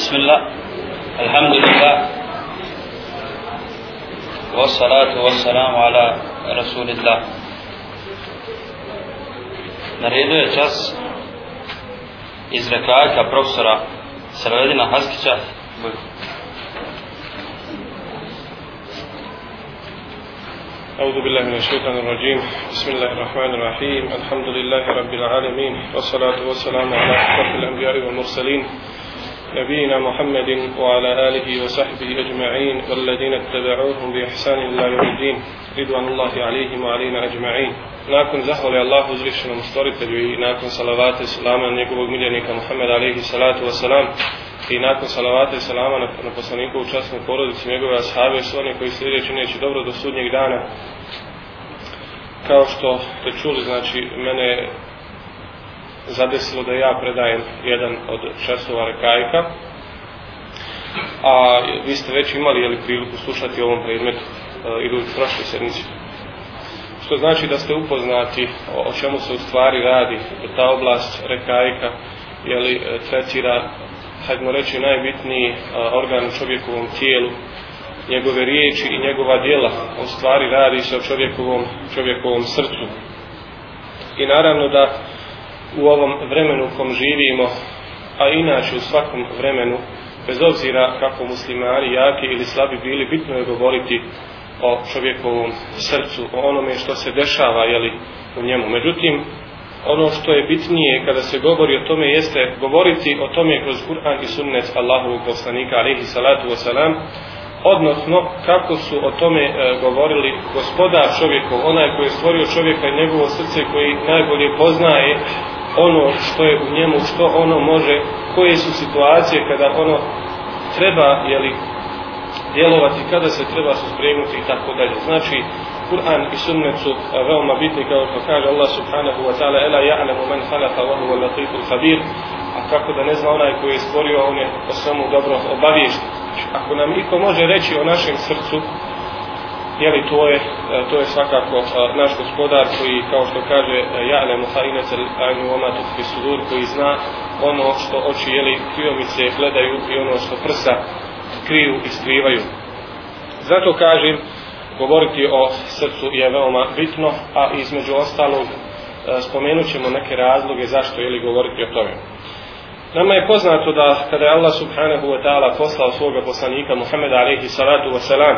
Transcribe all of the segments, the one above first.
بسم الله الحمد لله والصلاة والسلام على رسول الله. Na redu je čas iz rekajka profesora Sravedina Haskića. أعوذ بالله من الشيطان الرجيم. بسم الله الرحمن الرحيم. الحمد لله رب العالمين. والصلاة والسلام على أشرف الأنبياء والمرسلين. نبينا محمد وعلى آله وصحبه أجمعين والذين اتبعوهم بإحسان إلى يوم الدين رضوان الله عليهم وعلينا أجمعين nakon zahvali Allahu uzvišenom stvoritelju i nakon salavate salama njegovog miljenika Muhammed alaihi salatu wasalam i nakon salavate salama na, na poslanikovu časnu porodicu njegove ashave su oni koji sljedeći neće dobro do sudnjeg dana kao što ste čuli znači mene zadesilo da ja predajem jedan od časova rekajka. A vi ste već imali jeli, priliku slušati o ovom predmetu e, ili u prošloj sedmice što znači da ste upoznati o, o čemu se u stvari radi da ta oblast rekajka jeli, e, tretira hajdemo reći najbitniji a, organ u čovjekovom tijelu. Njegove riječi i njegova djela u stvari radi se o čovjekovom, čovjekovom srcu. I naravno da u ovom vremenu u kom živimo a inače u svakom vremenu bez obzira kako muslimani jaki ili slabi bili bitno je govoriti o čovjekovom srcu, o onome što se dešava jeli, u njemu. Međutim, ono što je bitnije kada se govori o tome jeste govoriti o tome kroz Kur'an i sunnet Allahovog poslanika alaihi salatu wasalam odnosno kako su o tome e, govorili gospodar čovjekov, onaj koji je stvorio čovjeka i njegovo srce koji najbolje poznaje ono što je u njemu, što ono može, koje su situacije kada ono treba, jeli, djelovati kada se treba suspremnuti i tako dalje. Znači, Kur'an i sunnet su eh, veoma bitni kao što kaže Allah subhanahu wa ta'ala ela ja'lamu man halaka wa huwa latiful khabir a kako da ne zna onaj koji je stvorio on je o svemu dobro obaviješten. Znači, ako nam iko može reći o našem srcu jeli to je e, to je svakako e, naš gospodar koji kao što kaže e, ja'lamu kha'inata al-ayni wa ma tukhfi sudur koji zna ono što oči jeli kriomice gledaju i ono što prsa kriju i skrivaju. Zato kažem, govoriti o srcu je veoma bitno, a između ostalog spomenut ćemo neke razloge zašto jeli govoriti o tome. Nama je poznato da kada je Allah subhanahu wa ta'ala poslao svoga poslanika Muhammeda alaihi salatu wa salam,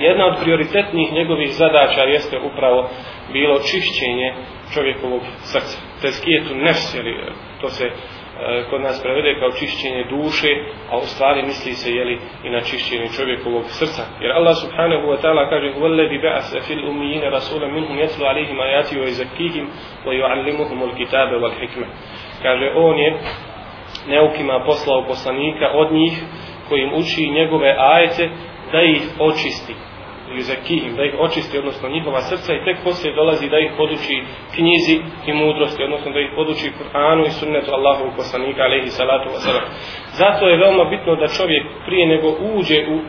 jedna od prioritetnih njegovih zadaća jeste upravo bilo čišćenje čovjekovog srca. Teskijetu nefsjeli, to se e, kod nas prevede kao čišćenje duše, a u stvari misli se jeli i na čišćenje čovjekovog srca. Jer Allah subhanahu wa ta'ala kaže وَلَّذِ بَعَثَ فِي الْأُمِّيِّنَ رَسُولًا مِنْهُمْ يَتْلُ عَلِهِمْ آيَاتِ وَيْزَكِّهِمْ وَيُعَلِّمُهُمُ wal hikma." Kaže, on je neukima poslao poslanika od njih kojim uči njegove ajete da ih očisti, yuzakihim, da ih očisti, odnosno njihova srca i tek poslije dolazi da ih poduči knjizi i mudrosti, odnosno da ih poduči Kur'anu i sunnetu Allahovog poslanika, alaihi salatu wasalam. Zato je veoma bitno da čovjek prije nego uđe u e,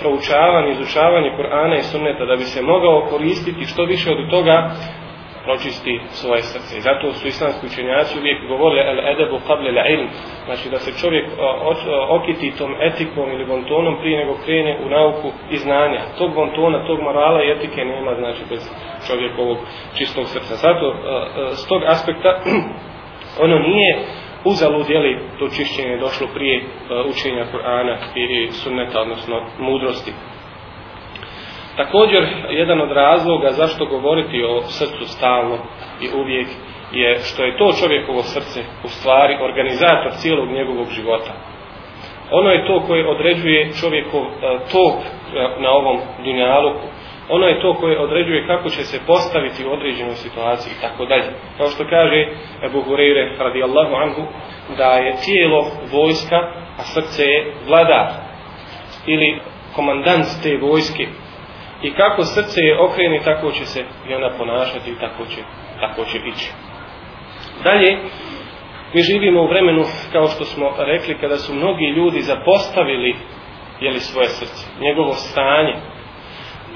proučavanje, izučavanje Kur'ana i sunneta, da bi se mogao koristiti što više od toga, pročisti svoje srce. I zato su islamski učenjaci uvijek govorili el edebu qable la ilm. Znači da se čovjek okiti tom etikom ili bontonom prije nego krene u nauku i znanja. Tog bontona, tog morala i etike nema znači bez čovjekovog čistog srca. Zato s tog aspekta ono nije uzalud je li to čišćenje došlo prije učenja Kur'ana i sunneta, odnosno mudrosti. Također, jedan od razloga zašto govoriti o srcu stalno i uvijek je što je to čovjekovo srce u stvari organizator cijelog njegovog života. Ono je to koje određuje čovjekov e, tok e, na ovom dunjaluku. Ono je to koje određuje kako će se postaviti u određenoj situaciji i tako dalje. Kao što kaže Ebu Hureyre radijallahu anhu da je tijelo vojska, a srce je vladar ili komandant te vojske i kako srce je okreni, tako će se i ona ponašati i tako će, tako će ići. Dalje, mi živimo u vremenu, kao što smo rekli, kada su mnogi ljudi zapostavili jeli, svoje srce, njegovo stanje.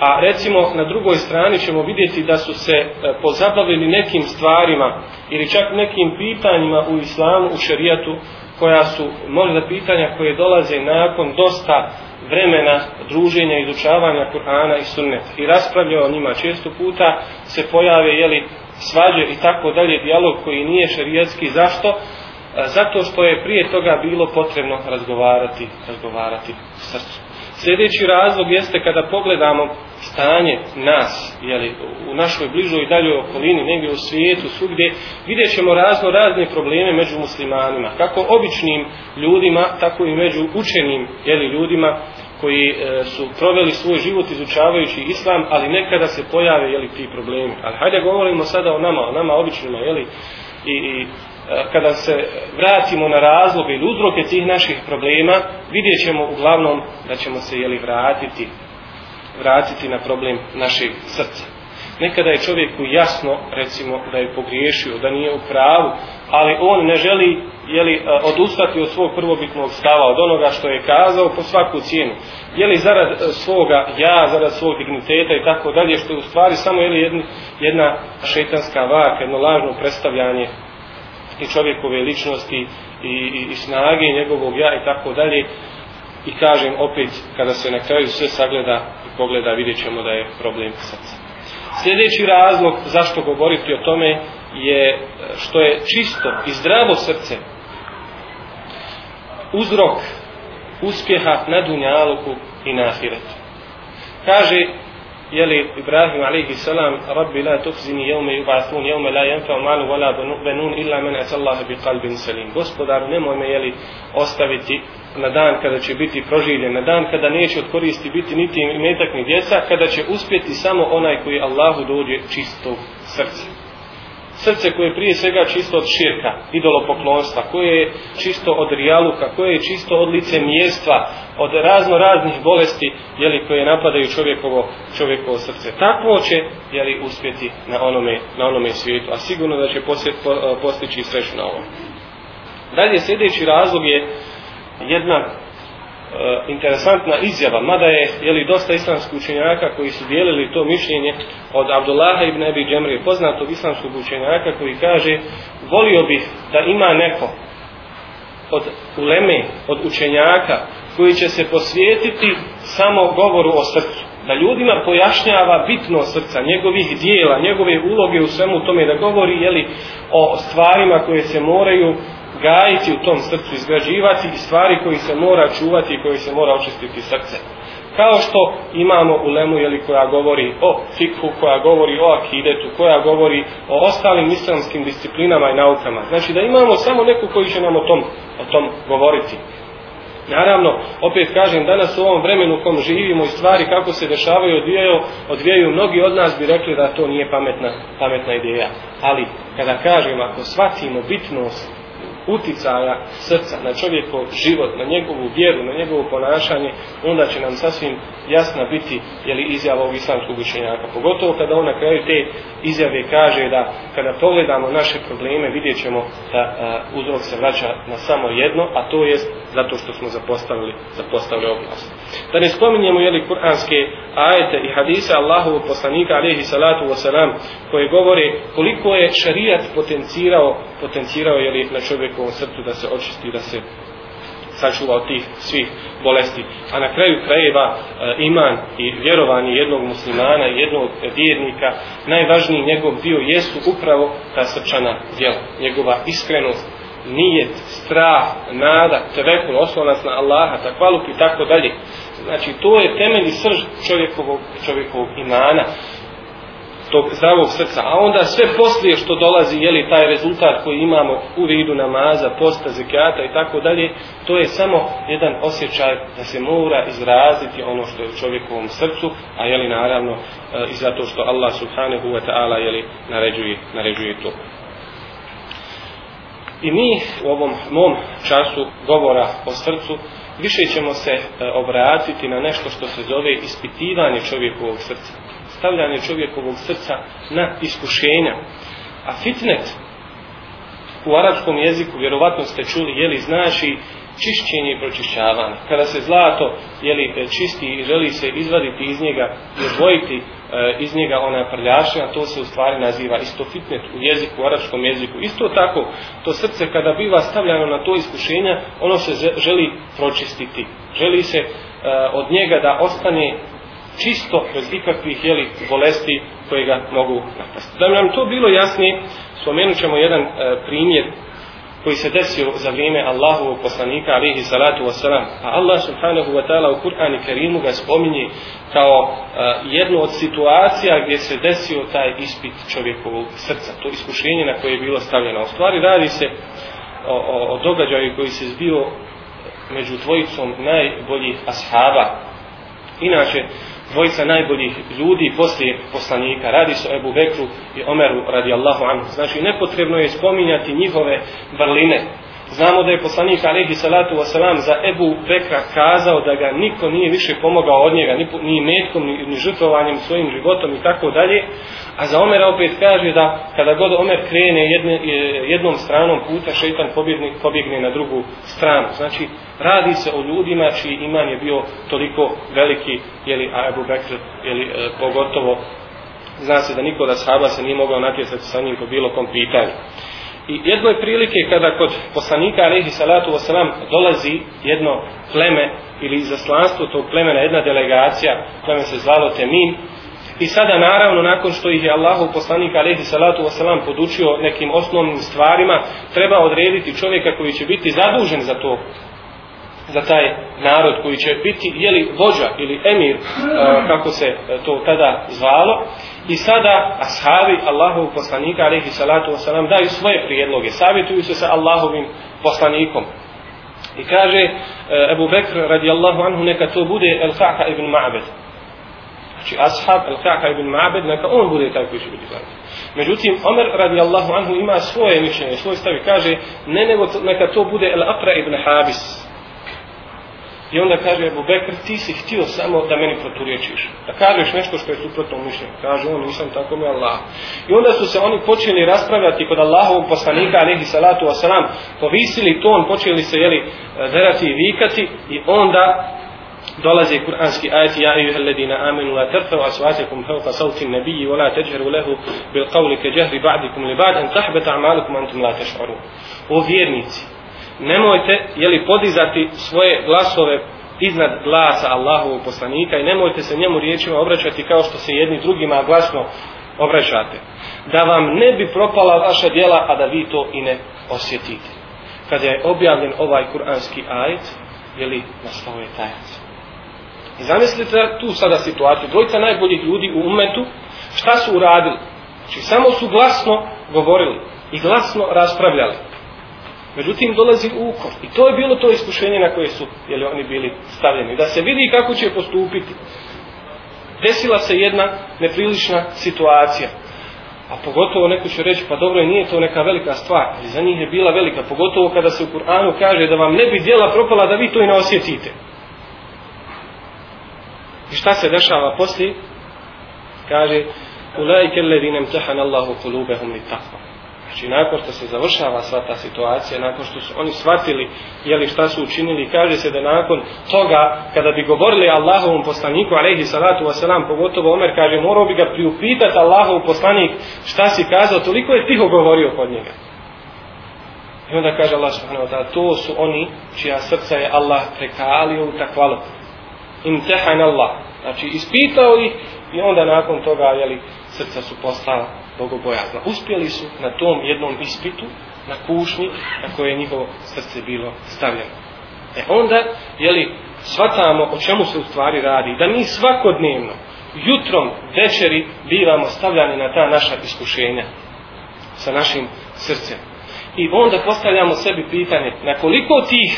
A recimo, na drugoj strani ćemo vidjeti da su se e, pozabavili nekim stvarima ili čak nekim pitanjima u islamu, u šerijatu, koja su možda pitanja koje dolaze nakon dosta vremena druženja, izučavanja Kur'ana i Sunneta i raspravlja o njima često puta se pojave jeli, svađe i tako dalje, dijalog koji nije šerijetski. Zašto? Zato što je prije toga bilo potrebno razgovarati, razgovarati srcu. Sljedeći razlog jeste kada pogledamo stanje nas, jeli, u našoj bližoj i daljoj okolini, negdje u svijetu, svugdje, vidjet ćemo razno razne probleme među muslimanima. Kako običnim ljudima, tako i među učenim jeli, ljudima koji e, su proveli svoj život izučavajući islam, ali nekada se pojave jeli, ti problemi. Ali hajde govorimo sada o nama, o nama običnima, jeli, i, i kada se vratimo na razloge ili uzroke tih naših problema, vidjet ćemo uglavnom da ćemo se jeli, vratiti vratiti na problem našeg srca. Nekada je čovjeku jasno, recimo, da je pogriješio, da nije u pravu, ali on ne želi jeli, e, odustati od svog prvobitnog stava, od onoga što je kazao po svaku cijenu. Jeli zarad e, svoga ja, zarad svog digniteta i tako dalje, što je u stvari samo jeli, jedna, jedna šetanska varka, jedno lažno predstavljanje i čovjekove ličnosti i, i, i snage njegovog ja i tako dalje. I kažem opet, kada se na kraju sve sagleda i pogleda, vidjet ćemo da je problem srca. Sljedeći razlog zašto govoriti o tome je što je čisto i zdravo srce uzrok uspjeha na dunjaluku i na ahiretu. Kaže jeli Ibrahim alaihi salam Rabbi la tukzini jevme yubathun jevme la jenfa malu wala benun illa men atallaha biqalbin salim. Gospodaru nemoj me jeli ostaviti na dan kada će biti proživljen na dan kada neće od koristi biti niti imetak ni djeca kada će uspjeti samo onaj koji Allahu dođe čistog srca srce koje je prije svega čisto od širka, idolopoklonstva, koje je čisto od rijaluka, koje je čisto od lice mjestva, od razno raznih bolesti jeli, koje napadaju čovjekovo, čovjekovo srce. Takvo će jeli, uspjeti na onome, na onome svijetu, a sigurno da će posjet, postići sreću na ovom. Dalje, sljedeći razlog je jedna Eh, interesantna izjava, mada je jeli, dosta islamskih učenjaka koji su dijelili to mišljenje od Abdullaha ibn Abi Džemrije, poznatog islamskog učenjaka koji kaže volio bih da ima neko od uleme, od učenjaka koji će se posvijetiti samo govoru o srcu da ljudima pojašnjava bitno srca, njegovih dijela, njegove uloge u svemu tome, da govori jeli, o stvarima koje se moraju gajiti u tom srcu, izgrađivati i stvari koji se mora čuvati i koji se mora očistiti srce. Kao što imamo u Lemu jeli, koja govori o fikhu, koja govori o akidetu, koja govori o ostalim islamskim disciplinama i naukama. Znači da imamo samo neku koji će nam o tom, o tom govoriti. Naravno, opet kažem, danas u ovom vremenu u kom živimo i stvari kako se dešavaju odvijaju, odvijaju mnogi od nas bi rekli da to nije pametna, pametna ideja. Ali, kada kažem, ako shvatimo bitnost uticaja srca na čovjekov život, na njegovu vjeru, na njegovo ponašanje, onda će nam sasvim jasna biti je li izjava ovog islamskog učenjaka. Pogotovo kada on na kraju te izjave kaže da kada pogledamo naše probleme vidjet ćemo da a, uzrok se vraća na samo jedno, a to jest zato što smo zapostavili, zapostavili oblast. Da ne spominjemo jeli kuranske ajete i hadise Allahovog poslanika alaihi salatu wasalam koje govore koliko je šarijat potencirao, potencirao jeli na čovjekovom srcu da se očisti, da se sačuva od tih svih bolesti. A na kraju krajeva e, iman i vjerovanje jednog muslimana, jednog vjernika, najvažniji njegov dio jesu upravo ta srčana djela, njegova iskrenost, nijet, strah, nada, tevekul, oslonac na Allaha, takvaluk i tako dalje. Znači, to je temelj srž čovjekovog, čovjekovog imana tog zdravog srca. A onda sve poslije što dolazi, je li taj rezultat koji imamo u vidu namaza, posta, zekijata i tako dalje, to je samo jedan osjećaj da se mora izraziti ono što je u čovjekovom srcu, a je li naravno e, i zato što Allah subhanahu wa ta'ala je li naređuje, naređuje to. I mi u ovom mom času govora o srcu više ćemo se e, obratiti na nešto što se zove ispitivanje čovjekovog srca stavljanje čovjekovog srca na iskušenja. A fitnet u arapskom jeziku, vjerovatno ste čuli, jeli znači čišćenje i pročišćavanje. Kada se zlato jeli, e, čisti i želi se izvaditi iz njega i odvojiti e, iz njega ona prljašina, to se u stvari naziva isto fitnet u jeziku, u arapskom jeziku. Isto tako, to srce kada biva stavljano na to iskušenja, ono se želi pročistiti. Želi se e, od njega da ostane čisto, bez ikakvih jeli, bolesti koje ga mogu napasti. Da bi nam to bilo jasnije, spomenut ćemo jedan e, primjer koji se desio za vrijeme Allahovog poslanika alihi salatu wasalam. A Allah subhanahu wa ta'ala u Kur'ani Kerimu ga spominje kao e, jednu od situacija gdje se desio taj ispit čovjekovog srca, to iskušenje na koje je bilo stavljeno. U stvari radi se o, o, o događaju koji se zbio među dvojicom najboljih ashaba. Inače, dvojica najboljih ljudi poslije poslanika. Radi se o Ebu Bekru i Omeru radijallahu anhu. Znači nepotrebno je spominjati njihove vrline. Znamo da je poslanik Alihi salatu wasalam za Ebu Bekra kazao da ga niko nije više pomogao od njega, ni, ni metkom, ni, ni žrtvovanjem svojim životom i tako dalje. A za Omera opet kaže da kada god Omer krene jedne, jednom stranom puta, šeitan pobjegne, pobjegne na drugu stranu. Znači, radi se o ljudima čiji iman je bio toliko veliki, jeli, a Ebu Bekr, jeli, e, pogotovo, zna se da niko da sahaba se nije mogao natjecati sa njim po bilo kom pitanju. I jednoj prilike kada kod poslanika alaihi salatu wasalam dolazi jedno pleme ili zaslanstvo tog plemena, jedna delegacija, pleme se zvalo Temin, I sada naravno nakon što ih je Allahu poslanik alejhi salatu vesselam podučio nekim osnovnim stvarima, treba odrediti čovjeka koji će biti zadužen za to za taj narod koji će biti jeli vođa ili emir kako se to tada zvalo i sada ashabi Allahov poslanika alaihi salatu wasalam daju svoje prijedloge savjetuju se sa Allahovim poslanikom i kaže e, Abu Bekr radijallahu anhu neka to bude El-Qaqa ibn Ma'bed Znači, ashab Al-Ka'ka ibn Ma'bed, neka on bude taj koji će biti glavni. Međutim, Omer radijallahu anhu ima svoje mišljenje, svoj stav i kaže, ne nego neka to bude Al-Aqra ibn Habis. I onda kaže Ebu Bekr, ti si htio samo da meni proturječiš. Da kažeš nešto što je suprotno mišljenje. Kaže on, nisam tako mi Allah. I onda su se oni počeli raspravljati kod Allahovog poslanika, alihi salatu wasalam, povisili ton, počeli se, jeli, derati i vikati i onda dolazi kuranski ajet ja ejuha alladina amenu la tarfa'u aswatakum fawqa sawti an-nabiyyi wa la tajharu lahu bil qawli ka jahri ba'dikum li ba'd an tahbata a'malukum antum la tash'urun o vjernici nemojte je li podizati svoje glasove iznad glasa Allahovog poslanika i nemojte se njemu riječima obraćati kao što se jedni drugima glasno obraćate da vam ne bi propala vaša djela a da vi to i ne osjetite kada je objavljen ovaj kuranski ajet je li nastao je tajac I zamislite tu sada situaciju. Dvojica najboljih ljudi u umetu, šta su uradili? Znači, samo su glasno govorili i glasno raspravljali. Međutim, dolazi ukor. I to je bilo to iskušenje na koje su jeli, oni bili stavljeni. Da se vidi kako će postupiti. Desila se jedna neprilična situacija. A pogotovo neko će reći, pa dobro, nije to neka velika stvar. Ali za njih je bila velika. Pogotovo kada se u Kur'anu kaže da vam ne bi djela propala da vi to i ne osjetite. I šta se dešava poslije? Kaže, ulajke ledinem imtahan Allahu kulubehum li takva. Znači, nakon što se završava sva ta situacija, nakon što su oni shvatili jeli šta su učinili, kaže se da nakon toga, kada bi govorili Allahovom poslaniku, alaihi salatu wasalam, pogotovo Omer kaže, morao bi ga priupitati Allahov poslanik šta si kazao, toliko je tiho govorio kod njega. I onda kaže Allah subhanahu wa ta'ala, to su oni čija srca je Allah prekalio u takvalu imtehan Allah. Znači, ispitao ih i onda nakon toga, jeli, srca su postala bogobojazna. Uspjeli su na tom jednom ispitu, na kušnji, na koje je njihovo srce bilo stavljeno. E onda, jeli, shvatamo o čemu se u stvari radi. Da mi svakodnevno, jutrom, večeri, bivamo stavljani na ta naša iskušenja sa našim srcem. I onda postavljamo sebi pitanje, na koliko tih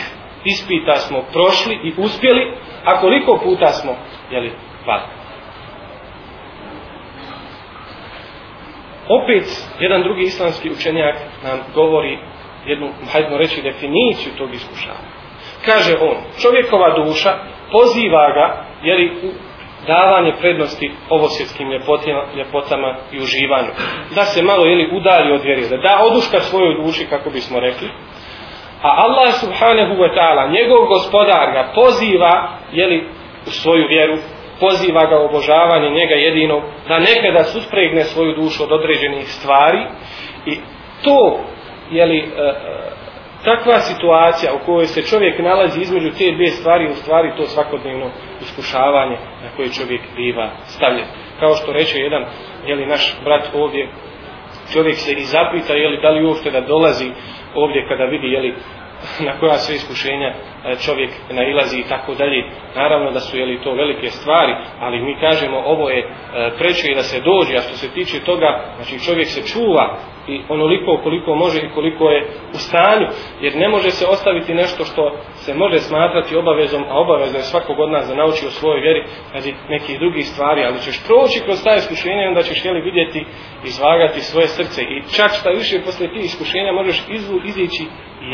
ispita smo prošli i uspjeli, a koliko puta smo, jeli, pali. Opet, jedan drugi islamski učenjak nam govori jednu, hajdemo reći, definiciju tog iskušanja. Kaže on, čovjekova duša poziva ga, jeli, u davanje prednosti ovosvjetskim ljepotima, ljepotama i uživanju. Da se malo, jeli, udalji od vjeri, da da oduška svojoj duši, kako bismo rekli, A Allah subhanahu wa ta'ala, njegov gospodar ga poziva, jeli, u svoju vjeru, poziva ga obožavanje njega jedinog, da nekada suspregne svoju dušu od određenih stvari i to, jeli, e, e, takva situacija u kojoj se čovjek nalazi između te dvije stvari, u stvari to svakodnevno iskušavanje na koje čovjek biva stavljen. Kao što reče jedan, jeli, naš brat ovdje, čovjek se i zapita, jeli, da li uopšte da dolazi ovdje kada vidi, jeli, na koja sve iskušenja e, čovjek nailazi i tako dalje. Naravno da su jeli to velike stvari, ali mi kažemo ovo je e, preče i da se dođe, a što se tiče toga, znači čovjek se čuva i onoliko koliko može i koliko je u stanju, jer ne može se ostaviti nešto što se može smatrati obavezom, a obavezno je svakog od nas da nauči o svojoj vjeri radi nekih drugih stvari, ali ćeš proći kroz ta iskušenja i onda ćeš jeli vidjeti izvagati svoje srce i čak šta više posle tih iskušenja možeš izvu, izići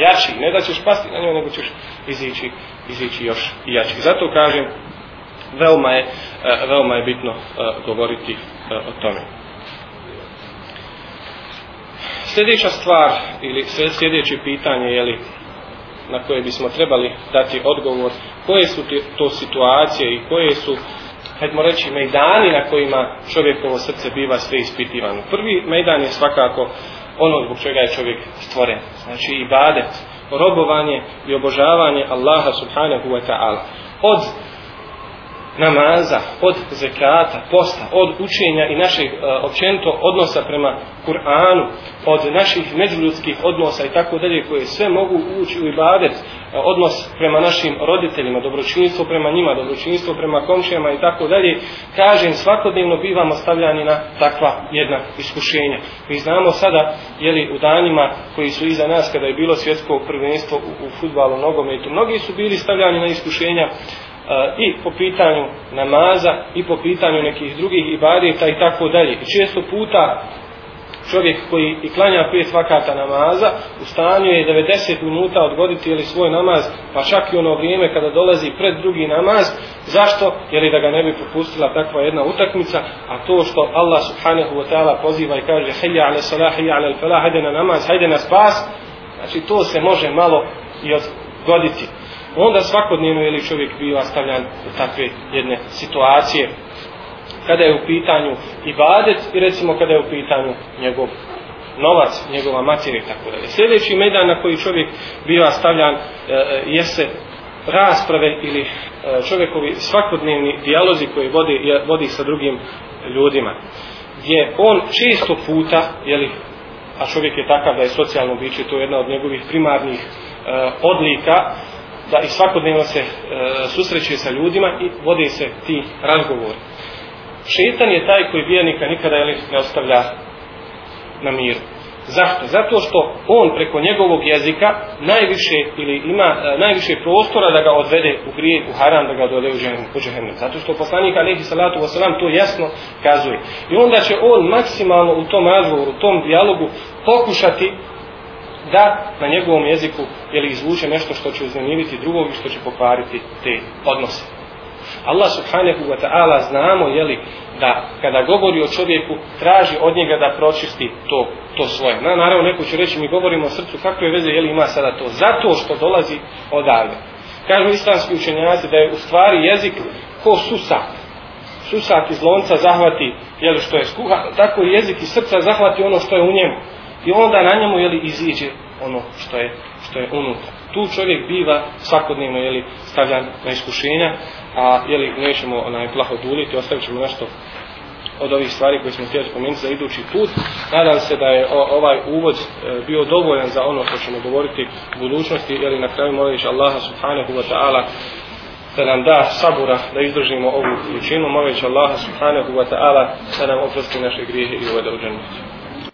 jači, ne da ćeš pasti na njoj, nego ćeš izići, izići još jači. Zato kažem, veoma je, eh, veoma je bitno eh, govoriti eh, o tome. Sljedeća stvar ili sljedeće pitanje je li na koje bismo trebali dati odgovor, koje su to situacije i koje su hajdemo reći, mejdani na kojima čovjekovo srce biva sve ispitivano. Prvi mejdan je svakako ono zbog čega je čovjek stvoren. Znači ibadet, robovanje i obožavanje Allaha subhanahu wa ta'ala. Od namaza, od zekata, posta, od učenja i našeg e, općenito odnosa prema Kur'anu, od naših međuljudskih odnosa i tako dalje koje sve mogu ući u ibadet, e, odnos prema našim roditeljima, dobročinstvo prema njima, dobročinstvo prema komšijama i tako dalje, kažem svakodnevno bivamo stavljani na takva jedna iskušenja. Mi znamo sada, jeli u danima koji su iza nas kada je bilo svjetsko prvenstvo u, u futbalu, nogometu, mnogi su bili stavljani na iskušenja i po pitanju namaza i po pitanju nekih drugih ibadeta i tako dalje. I često puta čovjek koji i klanja pet vakata namaza u stanju je 90 minuta odgoditi ili svoj namaz pa čak i ono vrijeme kada dolazi pred drugi namaz zašto? jer da ga ne bi propustila takva jedna utakmica a to što Allah subhanahu wa ta'ala poziva i kaže hejja ale salah, hejja ale falah hajde na namaz, hajde na spas znači to se može malo i odgoditi onda svakodnevno je li čovjek bio stavljan u takve jedne situacije kada je u pitanju ibadet i recimo kada je u pitanju njegov novac, njegova materija i tako dalje. Sljedeći medan na koji čovjek biva stavljan e, e jeste rasprave ili e, čovjekovi svakodnevni dijalozi koji vodi, vodi sa drugim ljudima. Gdje on često puta, jeli, a čovjek je takav da je socijalno biće, to je jedna od njegovih primarnih e, odlika, da i svakodnevno se e, susreće sa ljudima i vode se ti razgovori. Šetan je taj koji vjernika nikada jeli, ne ostavlja na miru. Zašto? Zato što on preko njegovog jezika najviše ili ima e, najviše prostora da ga odvede u grije, u haram, da ga odvede u džehennem. Zato što poslanik alejhi salatu vesselam to jasno kazuje. I onda će on maksimalno u tom razgovoru, u tom dijalogu pokušati da na njegovom jeziku je li izvuče nešto što će uznemiriti drugog i što će pokvariti te odnose. Allah subhanahu wa ta'ala znamo je li da kada govori o čovjeku traži od njega da pročisti to, to svoje. Na, naravno neko će reći mi govorimo o srcu kakve veze je li ima sada to zato što dolazi odavde. Kažu islamski učenjaci da je u stvari jezik ko susak. Susak iz lonca zahvati je što je skuha, tako i jezik iz srca zahvati ono što je u njemu i onda na njemu jeli iziđe ono što je što je unutra. Tu čovjek biva svakodnevno jeli stavljan na iskušenja, a jeli nećemo onaj plaho duliti, ostavit ćemo nešto od ovih stvari koje smo htjeli spomenuti za idući put. Nadam se da je ovaj uvod e, bio dovoljan za ono što ćemo govoriti u budućnosti, jer na kraju moliš Allaha subhanahu wa ta'ala da nam da sabura da izdržimo ovu vrućinu, moliš Allaha subhanahu wa ta'ala da nam oprosti naše grijehe i uvede u džennetu.